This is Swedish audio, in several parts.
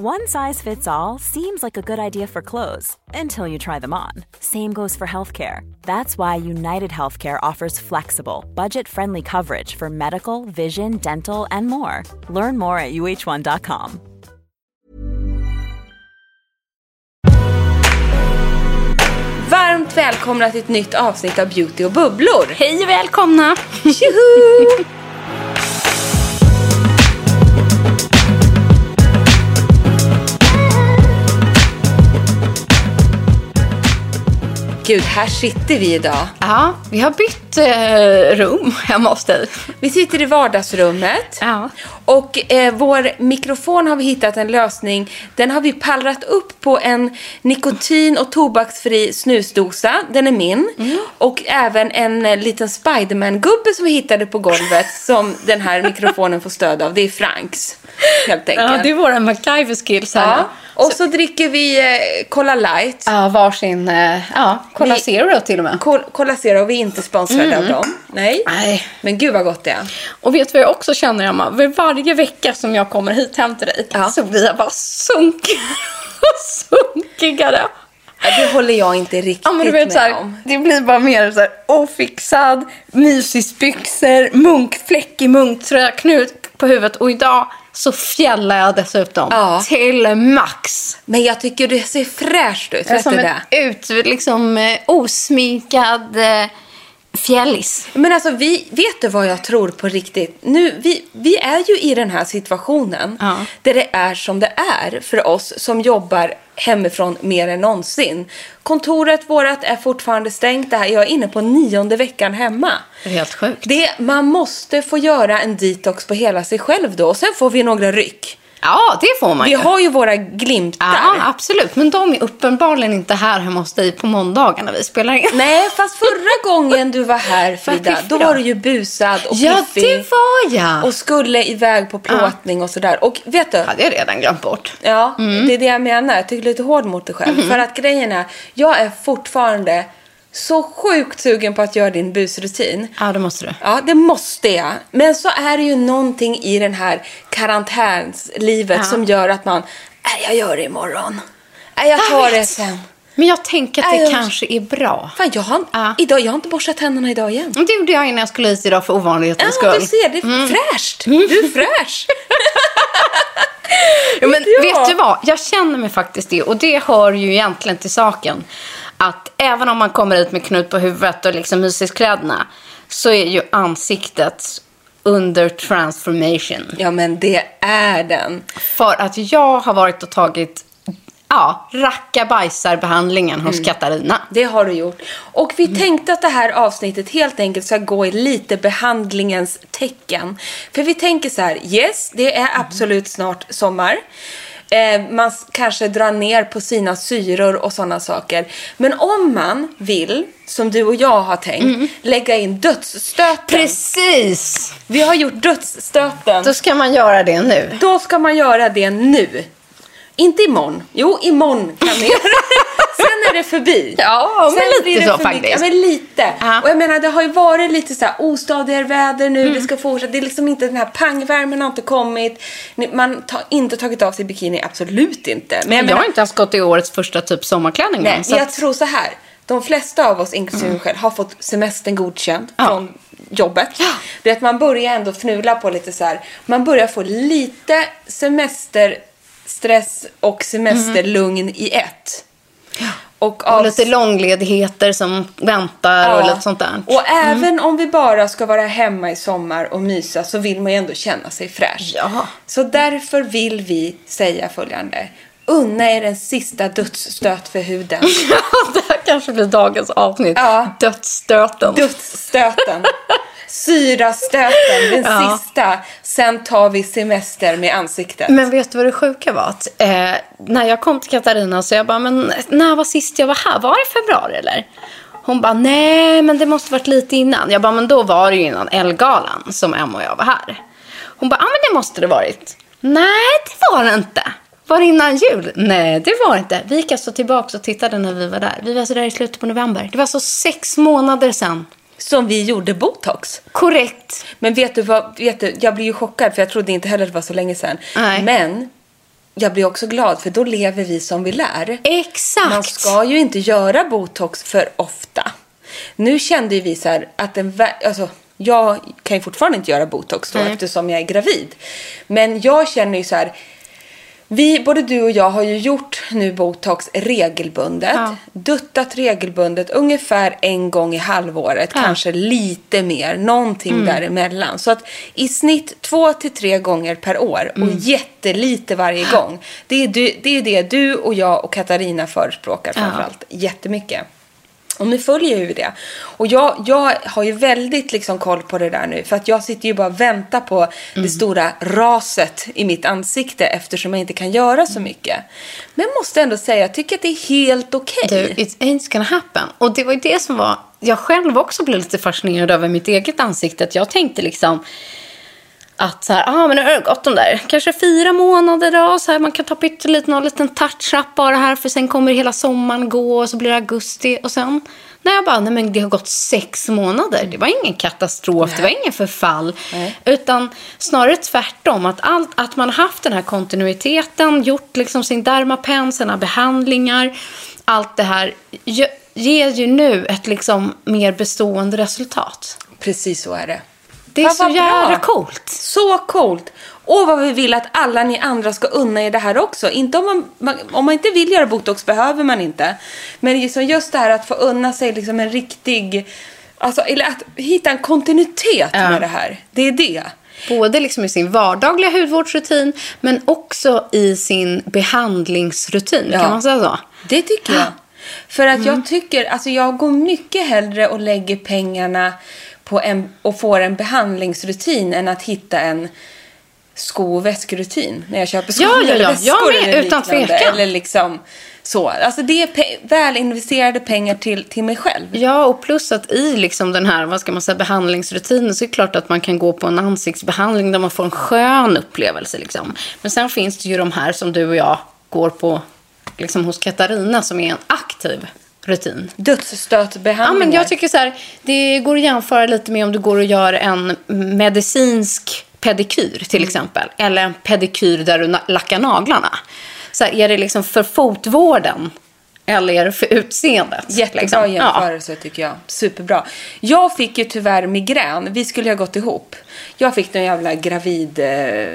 One size fits all seems like a good idea for clothes until you try them on. Same goes for healthcare. That's why United Healthcare offers flexible, budget friendly coverage for medical, vision, dental, and more. Learn more at uh1.com. Varmt välkomna till ett nytt avsnitt av Beauty och bubblor. Hej och välkomna! Tjoho! Gud, här sitter vi idag. Ja, vi har bytt eh, rum hemma hos dig. Vi sitter i vardagsrummet. Ja. Och eh, vår mikrofon har vi hittat en lösning. Den har vi pallrat upp på en nikotin och tobaksfri snusdosa. Den är min. Och även en eh, liten Spiderman-gubbe som vi hittade på golvet som den här mikrofonen får stöd av. Det är Franks, helt enkelt. Ja, det är våra MacGyver-skills här. Ja. Och så dricker vi eh, Cola Light. Ja, varsin, eh, ja, Cola Vi- Zero till och med. Col- Cola Zero, vi är inte sponsrade av dem. Nej. Nej. Men gud vad gott det är. Och vet du vad jag också känner, Emma? Varje vecka som jag kommer hit hem till dig Ja. så blir jag bara sunkigare och sunkigare. Det håller jag inte riktigt Ja, men du vet, med här, om. det blir bara mer så här ofixad, mysisbyxor, munkfläck i munktröja, knut på huvudet. Och idag så fjällar jag dessutom Ja. till max. Men jag tycker det ser fräscht ut. Vet du som det? en ut, liksom, eh, osminkad eh, fjällis. Men alltså, vi, vet du vad jag tror på riktigt? Nu, vi, vi är ju i den här situationen Ja. där det är som det är för oss som jobbar hemifrån mer än någonsin. Kontoret vårat är fortfarande stängt. Det här, jag är inne på nionde veckan hemma. Det är helt sjukt. Det, man måste få göra en detox på hela sig själv då. Och sen får vi några ryck. Ja, det får man Vi ju. har ju våra glimtar. Ja, absolut. Men de är uppenbarligen inte här hemma hos dig på måndagar när vi spelar in. Nej, fast förra gången du var här Frida, då var du ju busad och Ja, fiffig. det var jag. Och skulle iväg på plåtning och sådär. Och vet du? hade jag redan glömt bort. Ja, Mm. det är det jag menar. Jag tycker lite hård mot dig själv. Mm-hmm. För att grejen är, jag är fortfarande så sjukt sugen på att göra din busrutin. Ja, det måste du. Ja, det måste jag. Men så är det ju någonting i den här karantänslivet Ja. som gör att man, nej jag gör det imorgon. Nej jag Jag tar det vet. sen. Men jag tänker att det jag- kanske är bra. Fan, jag har, Ja. idag, jag har inte borstat tänderna idag igen. Det gjorde jag innan jag skulle hit idag för ovanlighetens Ja, skull. du ser, det är fräscht. Du är fräsch. Ja, men Ja. vet du vad? Jag känner mig faktiskt det. Och det hör ju egentligen till saken. Att även om man kommer hit med knut på huvudet och liksom mysiskläderna så är ju ansiktet under transformation. ja, men det är den. För att jag har varit och tagit ja, racka-bajsar-behandlingen hos Katarina. Det har du gjort. Och vi tänkte att det här avsnittet helt enkelt ska gå i lite behandlingens tecken. För vi tänker så här, yes, det är absolut snart sommar. Eh, man kanske drar ner på sina syror och sådana saker. Men om man vill, som du och jag har tänkt, lägga in dödsstöten. Precis! Vi har gjort dödsstöten. Då ska man göra det nu. Då ska man göra det nu. Inte imorgon. Jo, imorgon kan man göra det. Sen är det förbi. Ja, men Sen lite så faktiskt. Ja, men lite. Ja. Och jag menar, det har ju varit lite så här ostadigare väder nu. Mm. Det ska fortsätta. Det är liksom inte den här pangvärmen har inte kommit. Man har inte tagit av sig bikini, absolut inte. Men jag Jag menar, har inte ens gått i årets första typ sommarklänning. nej, så jag att- tror så här. De flesta av oss, inklusive mig själv, har fått semestern godkänd Ja. från jobbet. Det är att man börjar ändå fnula på lite så här. Man börjar få lite semester stress och semesterlugn i ett. Och, Och lite långledigheter som väntar och lite sånt där. Och även om vi bara ska vara hemma i sommar och mysa så vill man ju ändå känna sig fräsch. Ja. Så därför vill vi säga följande. Unna er en sista dödsstöt för huden. det här kanske blir dagens avsnitt. Ja. Dödsstöten. Dödsstöten. Syrastöten, den Ja. sista. Sen tar vi semester med ansiktet. Men vet du vad det sjuka var? Att, eh, när jag kom till Katarina så jag bara, men när var sist jag var här? Var det i februari eller? Hon bara, nej men det måste varit lite innan. Jag bara, men då var det ju innan Elgalan som Emma och jag var här. Hon bara, ja men det måste det varit. Nej, det var det inte. Var det innan jul? Nej, det var det inte. Vi gick alltså tillbaka och tittade när vi var där. Vi var så där i slutet på november. Det var alltså sex månader sedan. Som vi gjorde botox. Korrekt. Men vet du vad, vet du, jag blir ju chockad för jag trodde inte heller det var så länge sedan. Nej. Men jag blir också glad för då lever vi som vi lär. Exakt. Man ska ju inte göra botox för ofta. Nu kände ju vi så här att den, alltså, jag kan ju fortfarande inte göra botox då Nej. eftersom jag är gravid. Men jag känner ju så här, vi, både du och jag har ju gjort nu botox regelbundet. Ja. Duttat regelbundet ungefär en gång i halvåret, Ja. kanske lite mer, någonting däremellan. Så att i snitt två till tre gånger per år och jättelite varje gång. Det är, du, det är det du och jag och Katarina förespråkar Ja. framförallt jättemycket. Och nu följer ju det. Och jag, jag har ju väldigt liksom koll på det där nu. För att jag sitter ju bara och väntar på det stora raset i mitt ansikte eftersom jag inte kan göra så mycket. Men jag måste ändå säga, jag tycker att det är helt okej. Du, it ain't gonna happen. Och det var ju det som var... Jag själv också blev lite fascinerad över mitt eget ansikte. Att Jag tänkte liksom att så här, ah, men nu har det gått de där kanske fyra månader då. Så här, man kan ta pyttelite, någon liten touch-up bara här. För sen kommer hela sommaren gå och så blir det augusti. Och sen, när jag bara, nej men det har gått sex månader. Det var ingen katastrof, det var ingen förfall. Nej. Utan snarare tvärtom. Att, allt, att man har haft den här kontinuiteten, gjort liksom sin dermapen, sina behandlingar. Allt det här ge- ger ju nu ett liksom mer bestående resultat. Precis så är det. Det är så jävla coolt. Så coolt! Och vad vi vill att alla ni andra ska unna er det här också. Inte om, man, man, om man inte vill göra botox behöver man inte. Men liksom just det här att få unna sig liksom en riktig... Alltså, eller att hitta en kontinuitet Ja. med det här. Det är det. Både liksom i sin vardagliga hudvårdsrutin men också i sin behandlingsrutin. Ja. Kan man säga så? Det tycker jag. För att Mm. jag tycker, alltså jag går mycket hellre och lägger pengarna på en, och får en behandlingsrutin än att hitta en sko och väskrutin när jag köper skor Ja, ja, eller ja. väskor med, eller utan tvekan. Eller liksom så. Alltså det är pe- väl investerade pengar till, till mig själv. Ja, och plus att i liksom den här vad ska man säga, behandlingsrutinen så är det klart att man kan gå på en ansiktsbehandling där man får en skön upplevelse. Liksom. Men sen finns det ju de här som du och jag går på liksom, hos Katarina som är en aktiv rutin. Ja, Dödsstötbehandlingar. men jag tycker så här, det går att jämföra lite med om du går och gör en medicinsk pedikyr till exempel. Eller en pedikyr där du lackar naglarna. Så här, är det liksom för fotvården eller är det för utseendet? Jättebra liksom? Ja. jämförelse tycker jag. Superbra. Jag fick ju tyvärr migrän. Vi skulle ha gått ihop. Jag fick någon jävla gravid eh,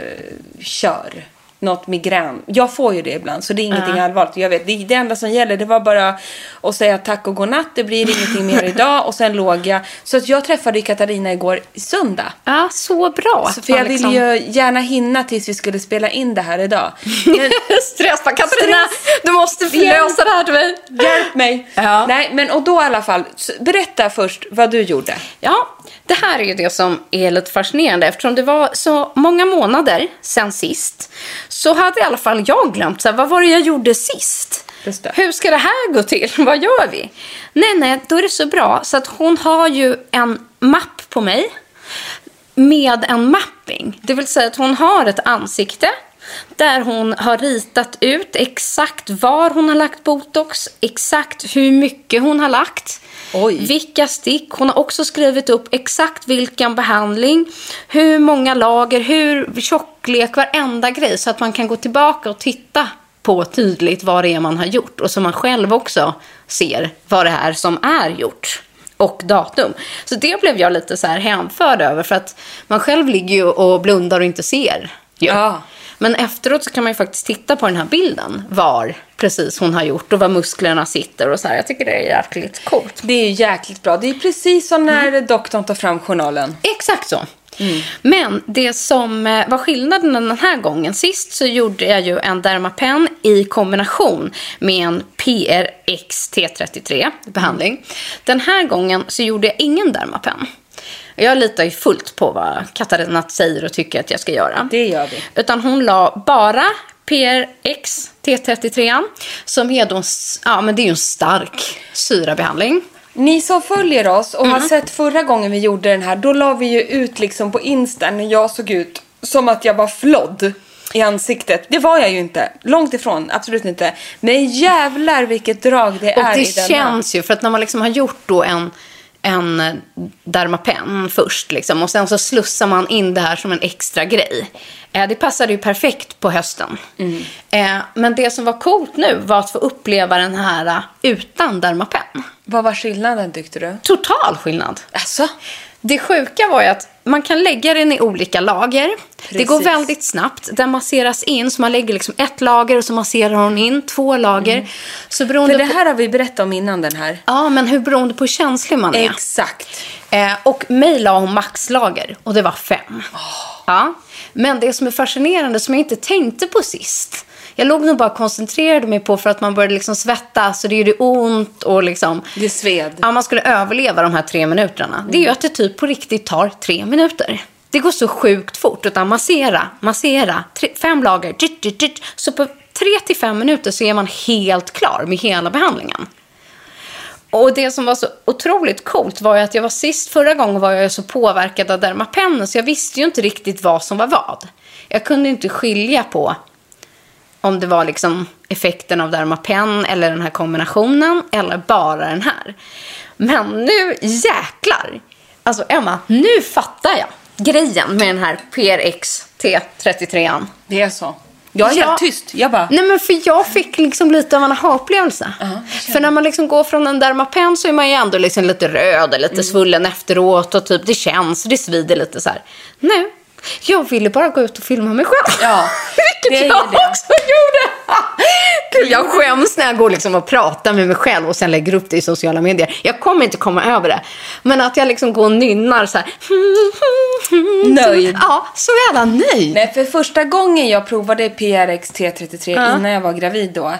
kör. Något migrän. Jag får ju det ibland så det är ingenting allvarligt. Jag vet, det, det enda som gäller det var bara att säga tack och godnatt. Det blir ingenting mer idag. Och sen låg jag. Så att jag träffade Katarina igår i söndag. Ja, så bra. Så för jag ville ju gärna hinna tills vi skulle spela in det här idag. Men Stress bara, Katarina, du måste lösa det här till mig. hjälp mig! Ja. Nej, men och då i alla fall. Berätta först vad du gjorde. Ja, det här är ju det som är lite fascinerande. Eftersom det var så många månader sen sist så hade i alla fall jag glömt så här, vad var det jag gjorde sist. Hur ska det här gå till? vad gör vi? Nej, nej, då är det så bra så att hon har ju en mapp på mig med en mapping. Det vill säga att hon har ett ansikte där hon har ritat ut exakt var hon har lagt botox, exakt hur mycket hon har lagt, Oj. vilka stick. Hon har också skrivit upp exakt vilken behandling, hur många lager, hur tjocklek, varenda grej så att man kan gå tillbaka och titta på tydligt vad det är man har gjort och så man själv också ser vad det är som är gjort och datum. Så det blev jag lite så här hänförd över för att man själv ligger ju och blundar och inte ser. ju. Ja. Men efteråt så kan man ju faktiskt titta på den här bilden. Var precis hon har gjort och var musklerna sitter och så här. Jag tycker det är jäkligt coolt. Det är jäkligt bra. Det är precis som när doktorn tar fram journalen. Exakt så. Men det som eh, var skillnaden den här gången, sist så gjorde jag ju en Dermapen i kombination med en PRX T33 behandling. Den här gången så gjorde jag ingen Dermapen. Jag litar ju fullt på vad Katarina säger och tycker att jag ska göra. Det gör vi. Utan hon la bara PRX T33 som är då, ja men det är ju en stark syrabehandling. Ni som följer oss och har sett förra gången vi gjorde den här, då la vi ju ut liksom på Insta när jag såg ut som att jag var flodd i ansiktet. Det var jag ju inte. Långt ifrån, absolut inte. Men jävlar vilket drag det Och är det i denna. känns ju, för att när man liksom har gjort då en, en Dermapen först liksom, och sen så slussar man in det här som en extra grej. Eh, det passade ju perfekt på hösten. Mm. Eh, men det som var coolt nu var att få uppleva den här eh, utan Dermapen. Vad var skillnaden tyckte du? Total skillnad. Alltså? Det sjuka var ju att man kan lägga den i olika lager. Det går Precis. väldigt snabbt. Den masseras in, så man lägger liksom ett lager och så masserar hon in två lager. Så beroende Mm. För det på... här har vi berättat om innan den här. Ja, men hur beroende på hur känslig man är. Exakt. Eh, och mig la hon maxlager och det var fem. Ja. Men det som är fascinerande, som jag inte tänkte på sist. Jag låg nog bara koncentrerade mig på för att man började liksom svettas och det gjorde ont och liksom... Det sved. Ja, man skulle överleva de här tre minuterna. Det är ju att det typ på riktigt tar tre minuter. Det går så sjukt fort. Utan massera, massera, tre, fem lager. Så på tre till fem minuter så är man helt klar med hela behandlingen. Och det som var så otroligt coolt var ju att jag var sist, förra gången var jag så påverkad av Dermapen så jag visste ju inte riktigt vad som var vad. Jag kunde inte skilja på om det var liksom effekten av Dermapen eller den här kombinationen eller bara den här. Men nu jäklar! Alltså Emma, nu fattar jag grejen med den här PRX T33. Det är så. Jag är Ja. helt tyst. Jag bara... Nej men för jag fick liksom lite av en aha-upplevelse. för när man liksom går från en Dermapen så är man ju ändå liksom lite röd och lite Mm. svullen efteråt och typ det känns, det svider lite så här. Nej, jag ville bara gå ut och filma mig själv. Ja, Vilket jag det. också gjorde. Gud, jag skäms när jag går liksom och pratar med mig själv och sen lägger upp det i sociala medier. Jag kommer inte komma över det. Men att jag liksom går och nynnar så här. Nöjd. Ja, så jävla nöjd. Nej, för första gången jag provade PRX T33 innan jag var gravid då,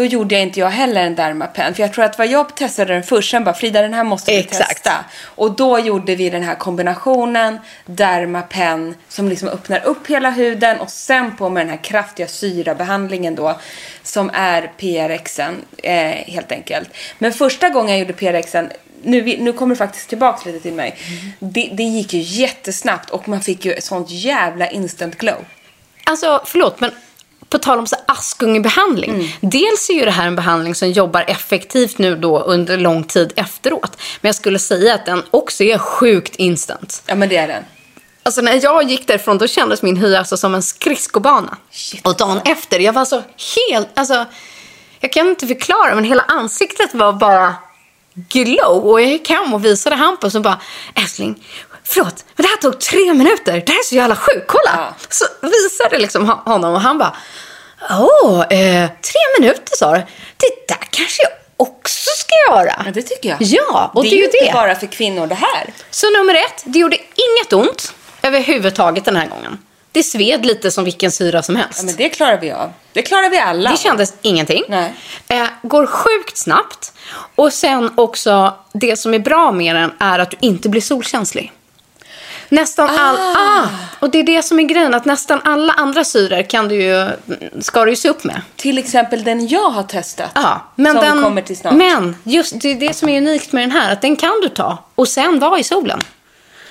då gjorde jag inte jag heller en Dermapen. För jag tror att vad jag testade den först, sen bara Frida den här måste vi Exakt. testa. Och då gjorde vi den här kombinationen Dermapen som liksom öppnar upp hela huden och sen på med den här kraftiga syrabehandlingen då som är PRXen eh, helt enkelt. Men första gången jag gjorde PRXen nu, nu kommer det faktiskt tillbaka lite till mig. Det, det gick ju jättesnabbt och man fick ju ett sånt jävla instant glow. Alltså, förlåt, men på tal om så Askungebehandling. Dels är ju det här en behandling som jobbar effektivt nu då under lång tid efteråt. Men jag skulle säga att den också är sjukt instant. Ja men det är den. Alltså när jag gick därifrån då kändes min hy alltså som en skridskobana. Shit, och dagen efter, jag var så helt, alltså jag kan inte förklara men hela ansiktet var bara glow. Och jag gick hem och visade Hampus och bara, älskling, förlåt, men det här tog tre minuter. Det här är så jävla sjukt, kolla. Ja. Så visade liksom ho- honom och han bara, åh, eh, tre minuter sa du. Det där kanske jag också ska göra. Ja det tycker jag. Ja, och det är ju ju inte det. bara för kvinnor det här. Så nummer ett, det gjorde inget ont överhuvudtaget den här gången. Det sved lite som vilken syra som helst. Ja men det klarar vi av. Det klarar vi alla. det kändes ingenting. Nej. Eh, går sjukt snabbt. Och sen också, det som är bra med den är att du inte blir solkänslig. Nästan all... Ah, och det är det som är grejen, att nästan alla andra syror kan du ju, ska du ju se upp med. Till exempel den jag har testat. Ja, men som den, kommer till snart. Men just det är det som är unikt med den här, att den kan du ta och sen vara i solen.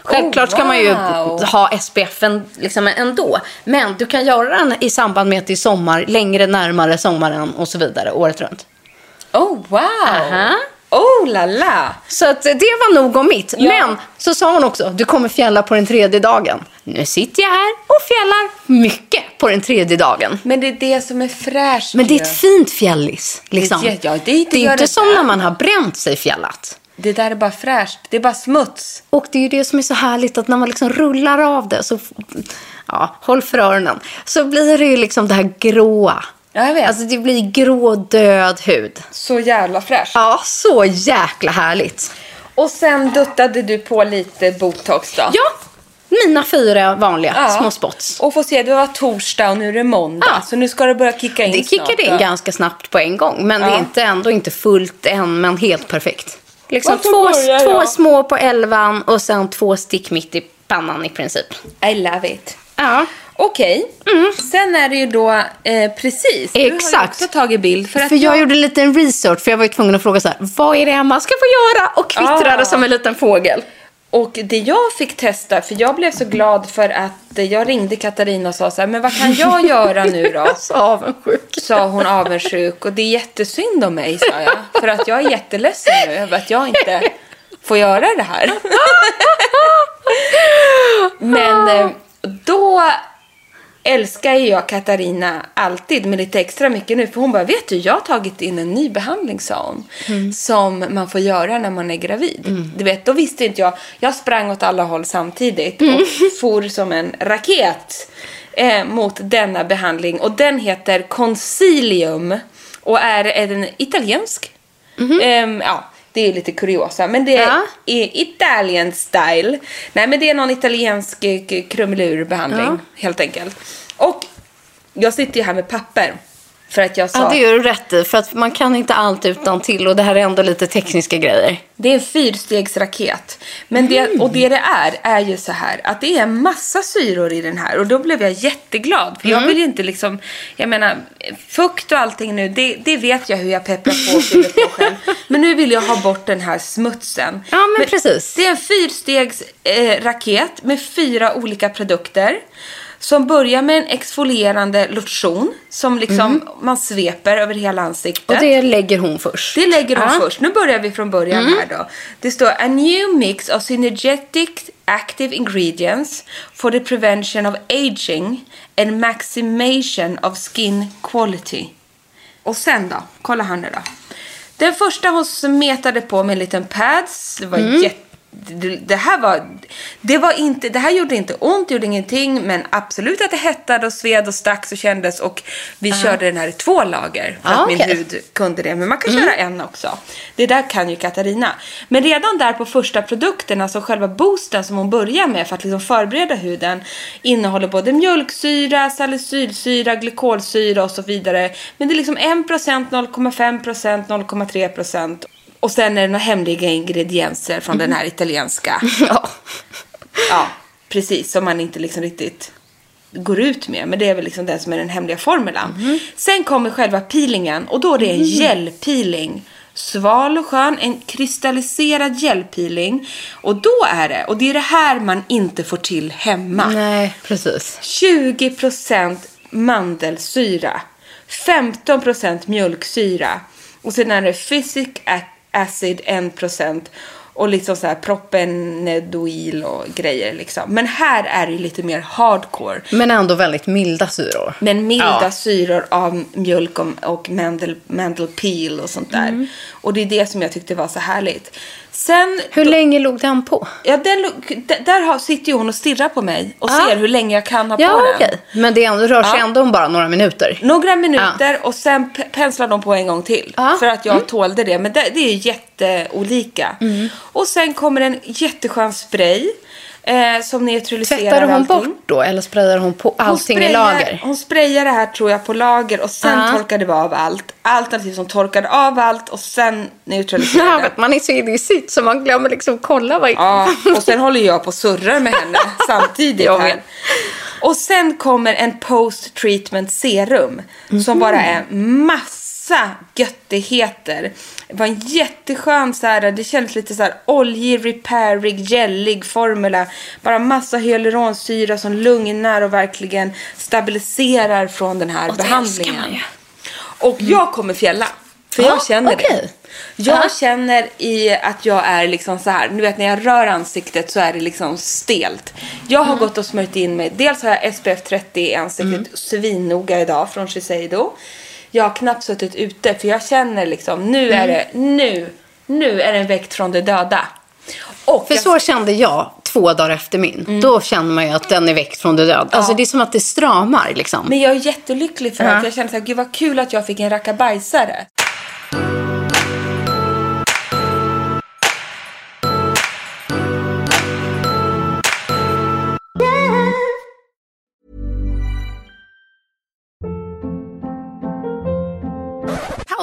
Självklart ska man ju wow. ha SPF liksom ändå. Men du kan göra den i samband med att det är sommar, längre närmare sommaren och så vidare, året runt. Oh wow! Aha. Oh la la! Så att det var nog om mitt. Ja. Men så sa hon också, du kommer fjälla på den tredje dagen. Nu sitter jag här och fjällar mycket på den tredje dagen. Men det är det som är fräscht Men det är ett fint fjällis. Liksom. Det ja, det är inte det är inte det som där. när man har bränt sig fjällat. Det där är bara fräscht. Det är bara smuts. Och det är ju det som är så härligt att när man liksom rullar av det så, ja, håll för öronen, så blir det ju liksom det här gråa. Ja, jag vet. Alltså det blir grå död hud. Så jävla fräscht. Ja, så jäkla härligt. Och sen duttade du på lite botox då? Ja, mina fyra vanliga Ja. små spots. Och få se, det var torsdag och nu är det måndag. Ja. Så nu ska det börja kicka in Det snart, kickade in då. ganska snabbt på en gång, men det Ja. är inte, ändå inte fullt än, men helt perfekt. Liksom två, två små på elvan och sen två stick mitt i pannan i princip. I love it. Ja, Okej, sen är det ju då eh, precis. Du har ju Exakt. också tagit bild. För, att för jag gjorde lite en research, för jag var ju tvungen att fråga så här, vad är det Emma ska få göra? Och kvittrade Ah. som en liten fågel. Och det jag fick testa, för jag blev så glad för att jag ringde Katarina och sa så här, men vad kan jag göra nu då? Så avundsjuk. Sa hon avundsjuk och det är jättesynd om mig, sa jag. För att jag är jätteledsen nu över att jag inte får göra det här. Men eh, då älskar jag Katarina alltid med lite extra mycket nu. För hon bara, vet du, jag har tagit in en ny behandling, sa hon. Som man får göra när man är gravid. Du vet, då visste inte jag. Jag sprang åt alla håll samtidigt och for som en raket eh, mot denna behandling. Och den heter Concilium och är en italiensk. Ehm, ja, det är lite kuriosa, men det är Italian style. Nej, men det är någon italiensk eh, krumelurbehandling, Ja. helt enkelt. Och jag sitter ju här med papper. För att jag sa... Ja, det gör du rätt i, för att man kan inte allt utan till och det här är ändå lite tekniska grejer. Det är en fyrstegsraket. Men det, Mm. och det det är, är ju så här att det är en massa syror i den här. Och då blev jag jätteglad. För Mm. jag vill ju inte liksom, jag menar, fukt och allting nu, det, det vet jag hur jag pepprar på och fyller på själv. Men nu vill jag ha bort den här smutsen. Ja, men precis. Det är en fyrstegs eh, med fyra olika produkter. Som börjar med en exfolierande lotion som liksom man sveper över hela ansiktet. Mm. Och det lägger hon först. Det lägger hon Ja. Mm. först. Nu börjar vi från början här då. Det står A new mix of synergetic active ingredients for the prevention of aging and maximation of skin quality. Och sen då? Kolla här nu då. Den första hon smetade på med en liten pads. Det var Mm. jätte det, det här var, det var inte, det här gjorde inte ont, gjorde ingenting, men absolut att det hettade och sved och stack och kändes och vi körde den här i två lager för Ah, att min. Mm. hud kunde det. Men man kan köra en också. Det där kan ju Katarina. Men redan där på första produkten, alltså själva boosten som hon börjar med för att liksom förbereda huden, innehåller både mjölksyra, salicylsyra, glykolsyra och så vidare. Men det är liksom 1%, 0,5%, 0,3% och sen är det några hemliga ingredienser från den här italienska. Ja. Ja, precis. Som man inte liksom riktigt går ut med. Men det är väl liksom det som är den hemliga formulan. Sen kommer själva peelingen och då är det en gelpeeling. Sval och skön, en kristalliserad gelpeeling. Och då är det, och det är det här man inte får till hemma. Nej, precis. 20% mandelsyra, 15% mjölksyra och sen är det physic acid 1% och liksom så här propenedoil och grejer liksom. Men här är det lite mer hardcore. Men ändå väldigt milda syror. Men milda Ja. syror av mjölk och, och mandel, mandel peel och sånt där. Mm. Och det är det som jag tyckte var så härligt. Sen Hur länge låg den på? Ja, den, där sitter ju hon och stirrar på mig och Ja. ser hur länge jag kan ha på Ja, den. Men det rör sig Ja. ändå om bara några minuter. Några minuter och sen penslar de på en gång till. Ja. Mm. För att jag tålde det. Men det, det är jätteolika. Och sen kommer en jätteskön spray. Eh, som neutraliserar Tvättar hon allting. bort då eller sprayar hon på Hon allting i sprayar- lager? Hon sprayar det här tror jag på lager och sen Ja. torkade vi av allt. Alternativt som torkade av allt och sen neutraliserade. Ja, vet, man är så inne i sitt så man glömmer liksom kolla vad... Ja, och sen håller jag på och surrar med henne samtidigt här. Och sen kommer en post treatment serum som Mhm. bara är massa göttigheter. Det var en jätteskön så här, det kändes lite så här oljig, repairig, gällig formula. Bara massa hyaluronsyra som lugnar och verkligen stabiliserar från den här Och det behandlingen. ju. Och jag kommer fjälla. För jag Ja, känner det. okej. Jag Ja. känner i att jag är liksom så här. Ni vet när jag rör ansiktet så är det liksom stelt. Jag har gått och smörjt in mig. Dels har jag SPF 30 i ansiktet svinnoga idag från Shiseido. Jag har knappt suttit ute för jag känner liksom nu är det, nu nu är den väckt från de döda. Och För jag- så kände jag två dagar efter min. Mm. Då känner man ju att den är väckt från det döda. Alltså det är som att det stramar liksom. Men jag är jättelycklig för det, Ja. för jag känner så här, gud vad kul att jag fick en rackabajsare.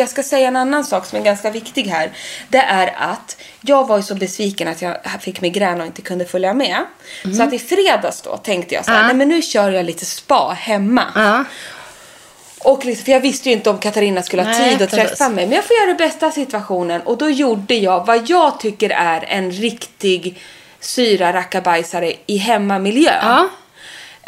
Jag ska säga en annan sak som är ganska viktig här. Det är att jag var ju så besviken att jag fick migrän och inte kunde följa med. Så att i fredags då tänkte jag så här, nej men nu kör jag lite spa hemma. Ja. Och liksom, för jag visste ju inte om Katarina skulle ha Nej, tid att träffa mig. Men jag får göra det bästa av situationen. Och då gjorde jag vad jag tycker är en riktig syra rackabajsare i hemmamiljö. Ja.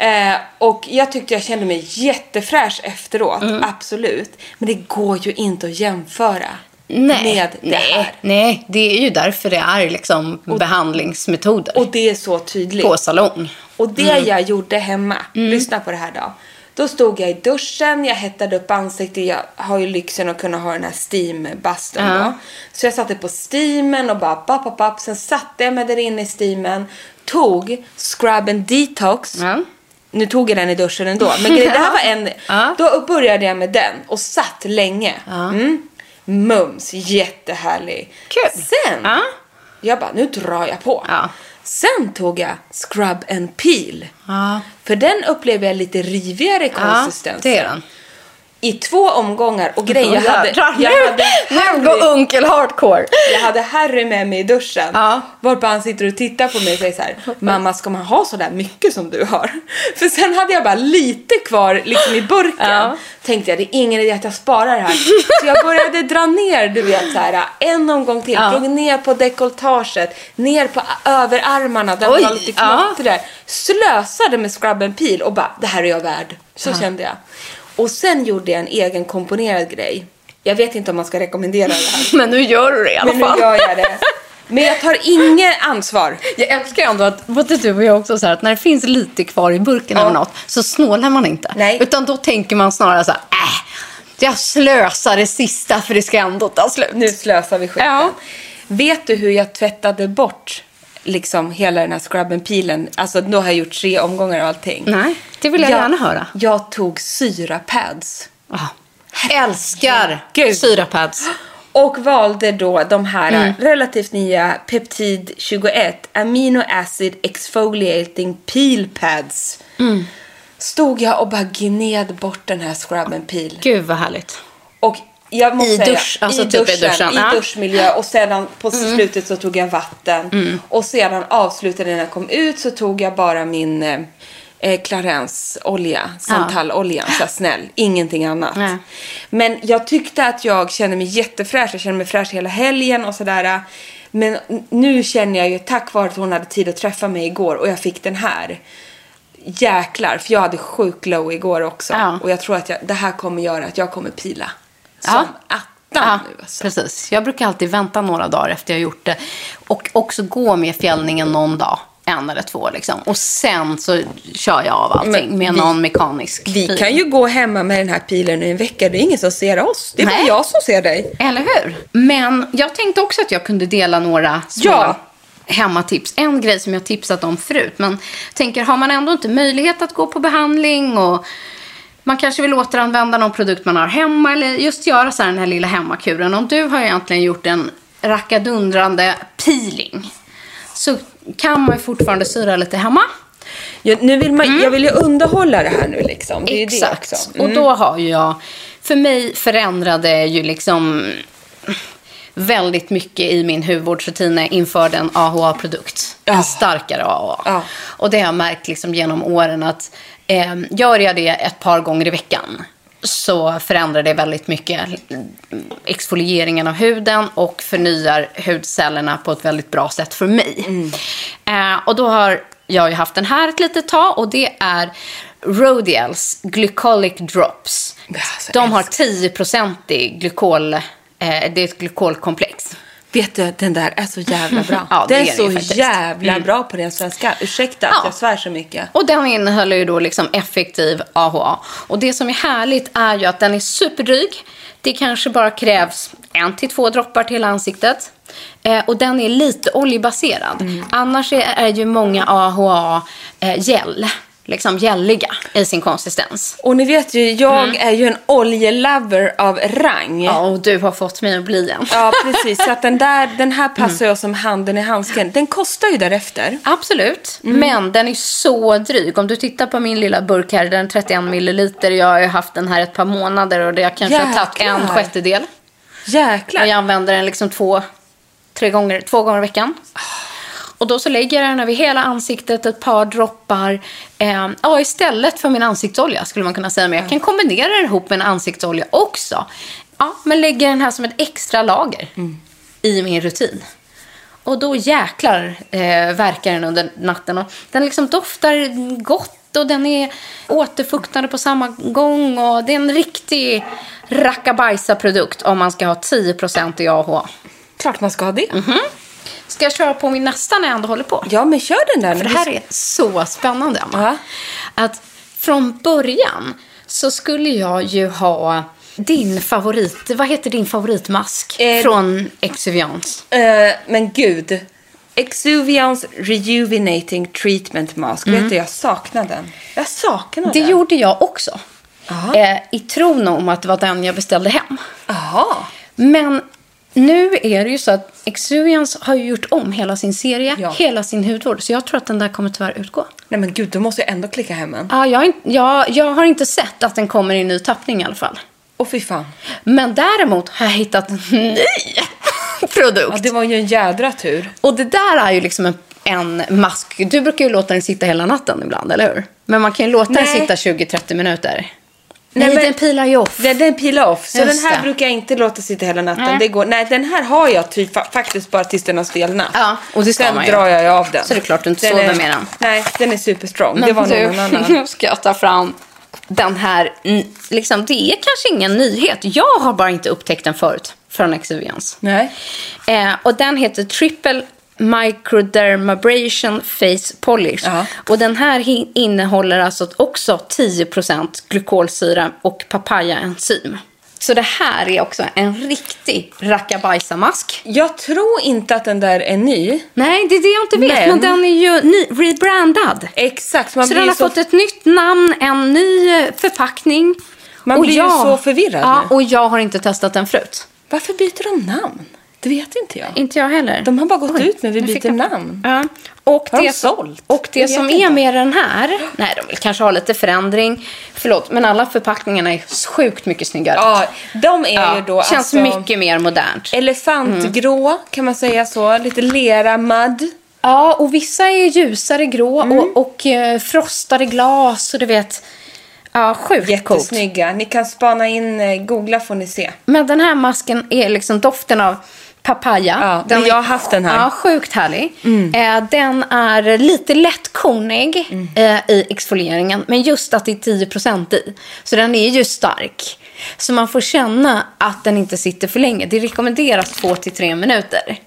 Eh, och jag tyckte jag kände mig jättefräsch efteråt, Mm. absolut. Men det går ju inte att jämföra Nej, med det nej, här. nej, det är ju därför det är liksom behandlingsmetoder Och det är så tydligt. på salong. Och det Mm. jag gjorde hemma, lyssna på det här då. Då stod jag i duschen, jag hettade upp ansiktet. Jag har ju lyxen att kunna ha den här steambastun Ja. då. Så jag satte på steamen och bara papp, papp, papp. Sen satte jag mig där inne i steamen. Tog Scrub and Detox. Ja. Nu tog jag den i duschen ändå. Men det här var en... Ja. Då började jag med den och satt länge. Mm. Mums, jättehärlig. Kul. Sen, Ja. jag bara, nu drar jag på. Ja. Sen tog jag Scrub and Peel. För den upplever jag lite rivigare konsistens. det är den. I två omgångar. Och grejen, jag hade, jag nu, hade nu Harry, går onkel hardcore. jag hade Harry med mig i duschen. Ja. Varpå han sitter och tittar på mig och säger så här. Mamma, ska man ha så där mycket som du har? För sen hade jag bara lite kvar liksom i burken. Ja. Tänkte jag, det är ingen idé att jag sparar det här. Så jag började dra ner, du vet så här, en omgång till. Ja. Drog ner på dekolletaget, ner på överarmarna där det Oj, var lite ja. klotter där. Slösade med scrub and peel och bara, det här är jag värd. Så kände jag. Och sen gjorde jag en egen komponerad grej. Jag vet inte om man ska rekommendera det här. Men nu gör du det i alla Men nu fall. gör jag det. Men jag tar inget ansvar. Jag älskar ändå att både du och jag också så här, att när det finns lite kvar i burken Ja. eller något så snålar man inte. Nej. Utan då tänker man snarare så här, äh, jag slösar det sista för det ska ändå ta slut. Nu slösar vi skiten. Ja. Vet du hur jag tvättade bort liksom hela den här scrub and peelen? Alltså då har jag gjort tre omgångar och allting. Nej, det vill jag, gärna höra. Jag tog syrapads. Ah, älskar Gud. syrapads. Och valde då de här Mm. relativt nya Peptid 21 Amino Acid Exfoliating Peel Pads. Mm. Stod jag och bara gned bort den här scrub and peel. Gud vad härligt. Och jag måste I säga, dusch, alltså i typ i duschen, duschen, i ja. duschmiljö och sedan på slutet så tog jag vatten. Och sedan avslutade när jag kom ut så tog jag bara min eh, eh, Clarence-olja, Santal-oljan, så här snäll, ingenting annat. Nej. Men jag tyckte att jag kände mig jättefräsch, jag kände mig fräsch hela helgen och sådär. Men nu känner jag ju tack vare att hon hade tid att träffa mig igår och jag fick den här. jäklar, för jag hade sjuk glow igår också. Ja. Och jag tror att jag, det här kommer göra att jag kommer pila. Som Ja. attan Ja, nu alltså. precis. Jag brukar alltid vänta några dagar efter jag gjort det. Och också gå med fjällningen någon dag. En eller två liksom. Och sen så kör jag av allting Men med vi- någon mekanisk Vi pil. kan ju gå hemma med den här pilen i en vecka. Det är ingen som ser oss. Det är bara Nej. jag som ser dig. Eller hur? Men jag tänkte också att jag kunde dela några små Ja. hemmatips. En grej som jag tipsat om förut. Men tänker, har man ändå inte möjlighet att gå på behandling och man kanske vill återanvända någon produkt man har hemma eller just göra så här den här lilla hemmakuren. Om du har egentligen gjort en rackadundrande peeling så kan man fortfarande syra lite hemma. Ja, nu vill man, Jag vill ju underhålla det här nu liksom. Det ju det Mm. Exakt. också. Och då har ju jag, för mig förändrade ju liksom väldigt mycket i min hudvårdsrutin införde en AHA-produkt. Ja. En starkare AHA. Ja. Och det har jag märkt liksom genom åren att eh, gör jag det ett par gånger i veckan så förändrar det väldigt mycket exfolieringen av huden och förnyar hudcellerna på ett väldigt bra sätt för mig. Eh, och då har jag ju haft den här ett litet tag och det är Rodials Glycolic Drops. De har älskar. 10% glykol, eh, det är ett glykolkomplex. Vet du, den där är så jävla bra. Ja, den är så faktiskt. jävla Mm. bra på den svenska. Ursäkta att Ja. jag svär så mycket. Och den innehåller ju då liksom effektiv AHA. Och det som är härligt är ju att den är superdryg. Det kanske bara krävs en till två droppar till ansiktet. Eh, och den är lite oljebaserad. Mm. Annars är, är ju många AHA eh, gel, liksom gälliga i sin konsistens. Och ni vet ju, jag är ju en oljelover av rang. Mm. Ja, och du har fått mig att bli en. Ja, precis. Så att den, där, den här passar jag som handen i handsken. Den kostar ju därefter. Absolut, Mm. men den är så dryg. Om du tittar på min lilla burk här, den är 31 milliliter. Jag har ju haft den här ett par månader och det har kanske har tagit en Jäklar. sjättedel. Jäklar. Och jag använder den liksom två, tre gånger, två gånger i veckan. Och då så lägger jag den över hela ansiktet, ett par droppar. Eh, ja, istället för min ansiktsolja skulle man kunna säga. Men jag kan kombinera den ihop med en ansiktsolja också. Ja, men lägger den här som ett extra lager i min rutin. Och då jäklar eh, verkar den under natten. Och den liksom doftar gott och den är återfuktande på samma gång. Och det är en riktig rackabajsa-produkt om man ska ha 10% i AHA. Klart man ska ha det. Mhm. Ska jag köra på min nästa när jag ändå håller på? Ja, men kör den där. För det här är så spännande, Emma. Ja. Att från början så skulle jag ju ha din favorit, vad heter din favoritmask Eh, från Exuviance? Eh, men gud. Exuvians Rejuvenating Treatment Mask. Vet du, jag saknar den. Jag saknar Mm. Det den. gjorde jag också. Aha. Eh, I tron om att det var den jag beställde hem. Jaha. Men nu är det ju så att Exuviance har ju gjort om hela sin serie, Ja. hela sin hudvård. Så jag tror att den där kommer tyvärr utgå. Nej men gud, då måste jag ändå klicka hem en. Ja, jag, har inte- jag, jag har inte sett att den kommer i ny tappning i alla fall. Åh fy fan. Men däremot har jag hittat en ny produkt. Ja, det var ju en jädra tur. Och det där är ju liksom en, en mask. Du brukar ju låta den sitta hela natten ibland, eller hur? Men man kan ju låta den Nej. sitta 20-30 minuter. Nej, Nej, men- den pilar ju off. Den, den pilar off. Så Just den här det. brukar jag inte låta sitta hela natten. Nej. Det går, nej, den här har jag typ fa- faktiskt bara tills den har stelnat. Ja, och det ska Sen drar jag ju av den. Så det är klart du inte Den sover är- med den. Nej, den är superstrong. Men det var du, någon annan. nu ska jag ta fram den här. Liksom, det är kanske ingen nyhet. Jag har bara inte upptäckt den förut från Exuviance. Nej. Eh, och den heter Triple Microdermabrasion Face Polish. Ja. Och den här innehåller alltså också 10% glykolsyra och papayaenzym. Så det här är också en riktig rackabajsamask. Jag tror inte att den där är ny. Nej, det är det jag inte vet. Men, Men- den är ju ny, rebrandad. Exakt. Man så blir den har så... fått ett nytt namn, en ny eh, förpackning. Man blir ju så förvirrad Ja, nu. och jag har inte testat den förut. Varför byter de namn? Det vet inte jag. Inte jag heller. De har bara gått Oj, ut med vi nu byter jag- namn. Ja. Och Har de det, sålt? och det som är inte. med den här, nej de vill kanske ha lite förändring. Förlåt, men alla förpackningarna är sjukt mycket snyggare. Ja, de är Ja, ju då Känns alltså mycket mer modernt. elefantgrå, kan man säga så. Lite lera, mud. Ja, och vissa är ljusare grå Mm. och, och eh, frostade glas och du vet. Ja, sjukt coolt. Jättesnygga. Ni kan spana in, eh, googla får ni se. Men den här masken är liksom doften av papaya. Ja, är- jag har haft den här. Mm. Ja, sjukt härlig. Eh, den är lite lättkornig Mm. eh, i exfolieringen, men just att det är 10% i. Så den är ju stark. Så man får känna att den inte sitter för länge. Det rekommenderas 2-3 minuter.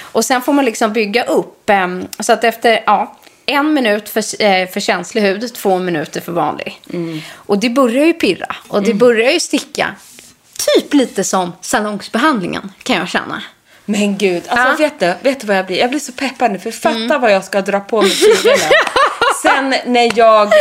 Och sen får man liksom bygga upp. Eh, så att efter ja, en minut för, eh, för känslig hud, två minuter för vanlig. Mm. Och det börjar ju pirra och det börjar ju sticka. Typ lite som salongsbehandlingen kan jag känna. Men gud, alltså Ja. vet, du, vet du vad jag blir? Jag blir så peppad nu för fatta vad jag ska dra på mig sidorna. Sen när jag,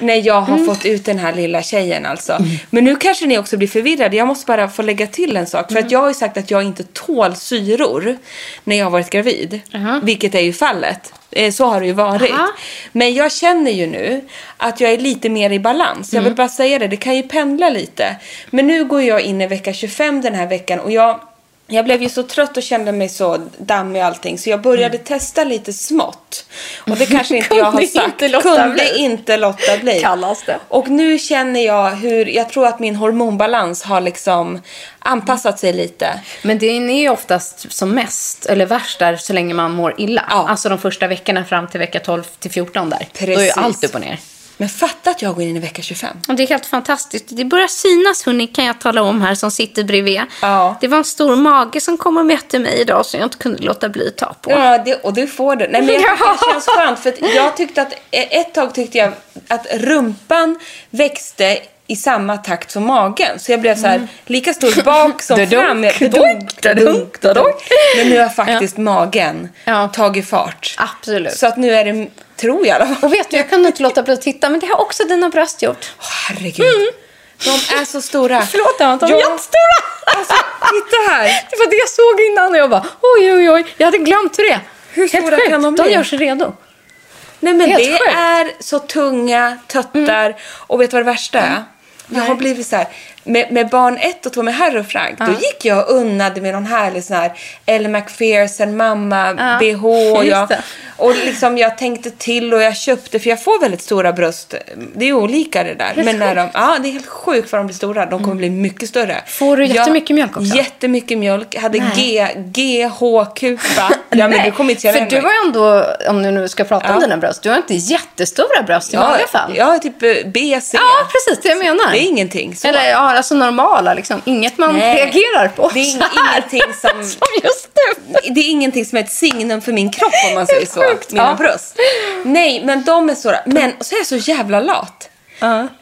när jag har fått ut den här lilla tjejen alltså. Men nu kanske ni också blir förvirrade. Jag måste bara få lägga till en sak. För att jag har ju sagt att jag inte tål syror när jag har varit gravid. Vilket är ju fallet. Eh, Så har det ju varit. Aha. Men jag känner ju nu att jag är lite mer i balans. Jag vill bara säga det, det kan ju pendla lite. Men nu går jag in i vecka 25 den här veckan och jag jag blev ju så trött och kände mig så dammig och allting så jag började testa lite smått. Och det kanske inte jag har sagt. inte Kunde bli. inte låta bli. Kallas det. Och nu känner jag hur, jag tror att min hormonbalans har liksom anpassat sig lite. Men det är ju oftast som mest, eller värst där, så länge man mår illa. Ja. Alltså de första veckorna fram till vecka 12 till 14 där. Då är ju Precis. allt upp och ner. Men fatta att jag går in i vecka 25. Och det är helt fantastiskt. Det börjar synas, hörni, kan jag tala om här som sitter bredvid. Ja. Det var en stor mage som kom och mätte mig idag som jag inte kunde låta bli ta på. Ja, det, och du får det. Nej, men jag tycker det känns skönt. För jag tyckte att, ett tag tyckte jag att rumpan växte i samma takt som magen. Så jag blev så här, lika stor bak som fram. Men nu har faktiskt magen Ja. tagit fart. Absolut. Så att nu är det, tror jag i alla fall. Och vet du, jag kunde inte låta bli att titta, men det har också dina bröst gjort. Åh, herregud. De är så stora. Förlåt, de är jättestora! Alltså, titta här. Det var det jag såg innan och jag bara oj, oj, oj. Jag hade glömt hur det är. Hur Helt stora sjukt. kan de De bli? gör sig redo. Nej men Helt det sjukt. är så tunga töttar. Och vet du vad det värsta är? Jag har blivit så här, med, med barn ett och två med Harry och Frank, då gick jag och unnade med någon härlig sån här Elle McPherson mamma Ja, BH. Jag, det. och liksom jag tänkte till och jag köpte, för jag får väldigt stora bröst. Det är olika det där. Men när de, ja, det är helt sjukt vad de blir stora. De kommer bli mycket större. Får du Jag- jättemycket mjölk också? Jättemycket mjölk. Hade Nej. G, GH-kupa. Ja, men du kommer inte känna För du har ändå, om du nu ska prata om Ja. dina bröst, du har inte jättestora bröst i vanliga fall. Ja, typ eh, B, C. Ja, precis det jag menar. Det är ingenting så. Eller ja, alltså normala liksom. Inget man Nej. reagerar på. Det är så här. ingenting som- som just nu. Det är ingenting som är ett signum för min kropp om man säger så. sjukt, Mina ja. bröst. Nej, men de är stora. Men så är jag så jävla lat.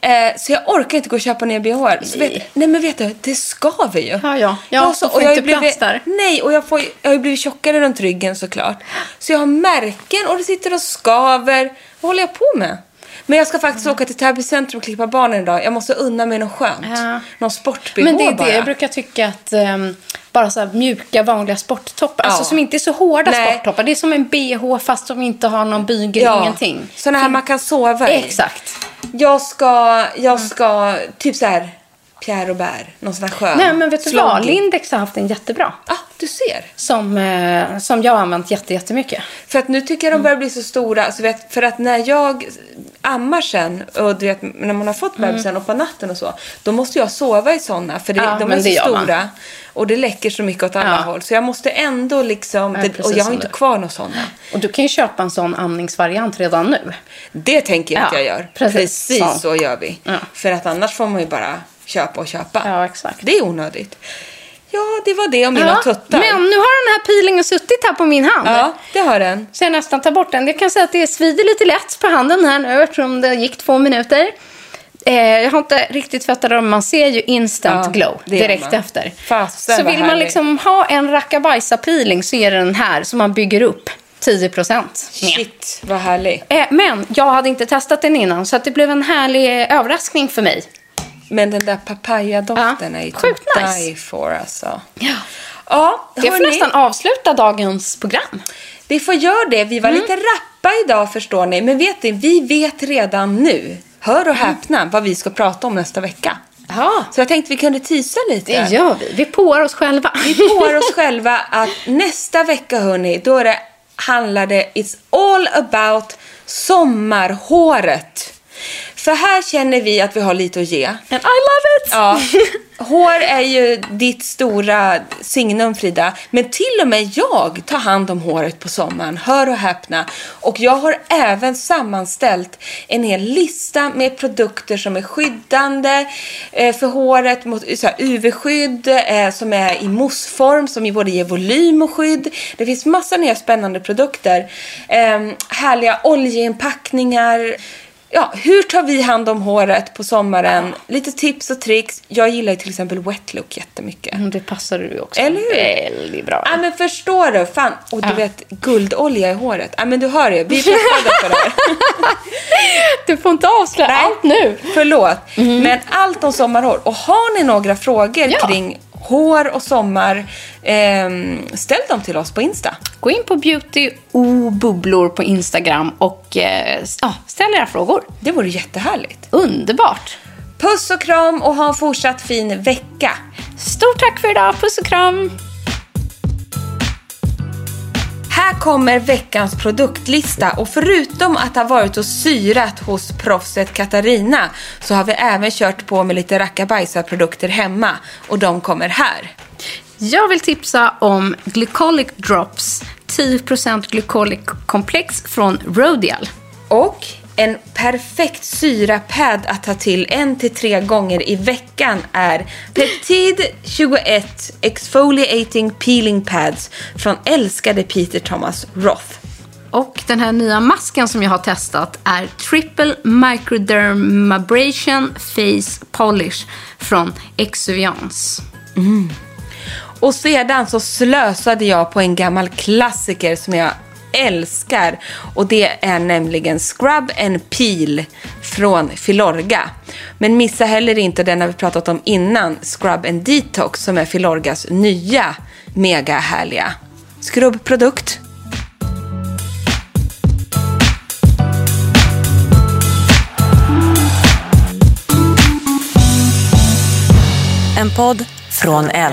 Eh, så jag orkar inte gå och köpa nya bh. Så vet, nej men vet du, det skaver ju. Ja, ja. Ja, Jag har får och jag inte ju plats där. Nej, och jag, får, jag har ju blivit tjockare runt ryggen såklart. Så jag har märken och det sitter och skaver. Vad håller jag på med? Men jag ska faktiskt åka till Täby centrum och klippa barnen idag. Jag måste unna mig något skönt. Ja. Någon sport-bh Men det är bara. det jag brukar tycka att ehm, bara så mjuka vanliga sporttoppar, alltså Ja. som inte är så hårda Nej. sporttoppar. Det är som en bh fast som inte har någon bygel, ingenting. Sådana här man kan sova i. Exakt. Jag ska, jag ska, typ så här Pierre Robert, någon sån här skön. Nej men vet du vad. Lindex har haft en jättebra. Ah, du ser. Som, eh, som jag har använt jätte, jättemycket. För att nu tycker Mm. jag de börjar bli så stora. Alltså vet, för att när jag ammar sen och du vet, när man har fått bebisen och på natten och så. Då måste jag sova i såna för det, Mm. Ja, de är så man. stora. Och det läcker så mycket åt alla Ja. håll. Så jag måste ändå liksom, det, och jag har inte du. kvar några sådana. Och du kan ju köpa en sån amningsvariant redan nu. Det tänker jag att Ja, jag gör. precis. Precis, Så. så. gör vi. För att annars får man ju bara köpa och köpa. Ja, exakt. Det är onödigt. Ja, det var det om mina tuttar. Men nu har den här peelingen suttit här på min hand. Ja, det har den. Så jag nästan tar bort den. Jag kan säga att det svider lite lätt på handen här nu eftersom det gick två minuter. Eh, jag har inte riktigt fattat det, men man ser ju instant Ja, glow direkt efter. Fasen så vill man liksom ha en rackabajsa peeling så är det den här som man bygger upp 10 procent Shit, vad härlig. Eh, men jag hade inte testat den innan så att det blev en härlig överraskning för mig. Men den där papayadoften Ja, är ju sjukt to nice. die for alltså. Ja. Ja, Det får hörni, nästan avsluta dagens program. Vi får göra det. Vi var Mm. lite rappa idag förstår ni. Men vet ni, vi vet redan nu, hör Mm. och häpna, vad vi ska prata om nästa vecka. Ja, Så jag tänkte vi kunde tisa lite. det gör vi. Vi påar oss själva. Vi påar oss själva att nästa vecka hörni, då är det, handlar det It's all about sommarhåret. Så här känner vi att vi har lite att ge. And I love it! Ja. Hår är ju ditt stora signum, Frida. Men till och med jag tar hand om håret på sommaren. Hör och häpna. Och jag har även sammanställt en hel lista med produkter som är skyddande eh, för håret. Mot UV-skydd eh, som är i moussform som både ger volym och skydd. Det finns massor nya spännande produkter. Eh, härliga oljeinpackningar. Ja, hur tar vi hand om håret på sommaren? Lite tips och tricks. Jag gillar ju till exempel wet look jättemycket. Mm, Det passar du också Eller hur? väldigt bra. Ja, men förstår du? Fan. Och du Ja. vet, guldolja i håret. Ja, men du hör ju. Vi är peppade för det här. Du får inte avslöja allt nu. Förlåt. Men allt om sommarhår. Och har ni några frågor Ja. kring hår och sommar, ehm, ställ dem till oss på Insta. Gå in på beauty o bubblor på Instagram och eh, ställ era frågor. Det vore jättehärligt. Underbart. Puss och kram och ha en fortsatt fin vecka. Stort tack för idag. Puss och kram. Här kommer veckans produktlista och förutom att ha varit och syrat hos proffset Katarina så har vi även kört på med lite rackabajsarprodukter hemma och de kommer här. Jag vill tipsa om Glycolic Drops 10% Glycolic Komplex från Rodial. Och en perfekt syrapad att ta till en till tre gånger i veckan är Peptid 21 Exfoliating Peeling Pads från älskade Peter Thomas Roth. Och den här nya masken som jag har testat är Triple Microdermabrasion Face Polish från Exuviance. Och sedan så slösade jag på en gammal klassiker som jag älskar. Och det är nämligen Scrub and Peel från Filorga. Men missa heller inte den har vi pratat om innan, Scrub and Detox som är Filorgas nya mega härliga skrubbprodukt. En podd från L.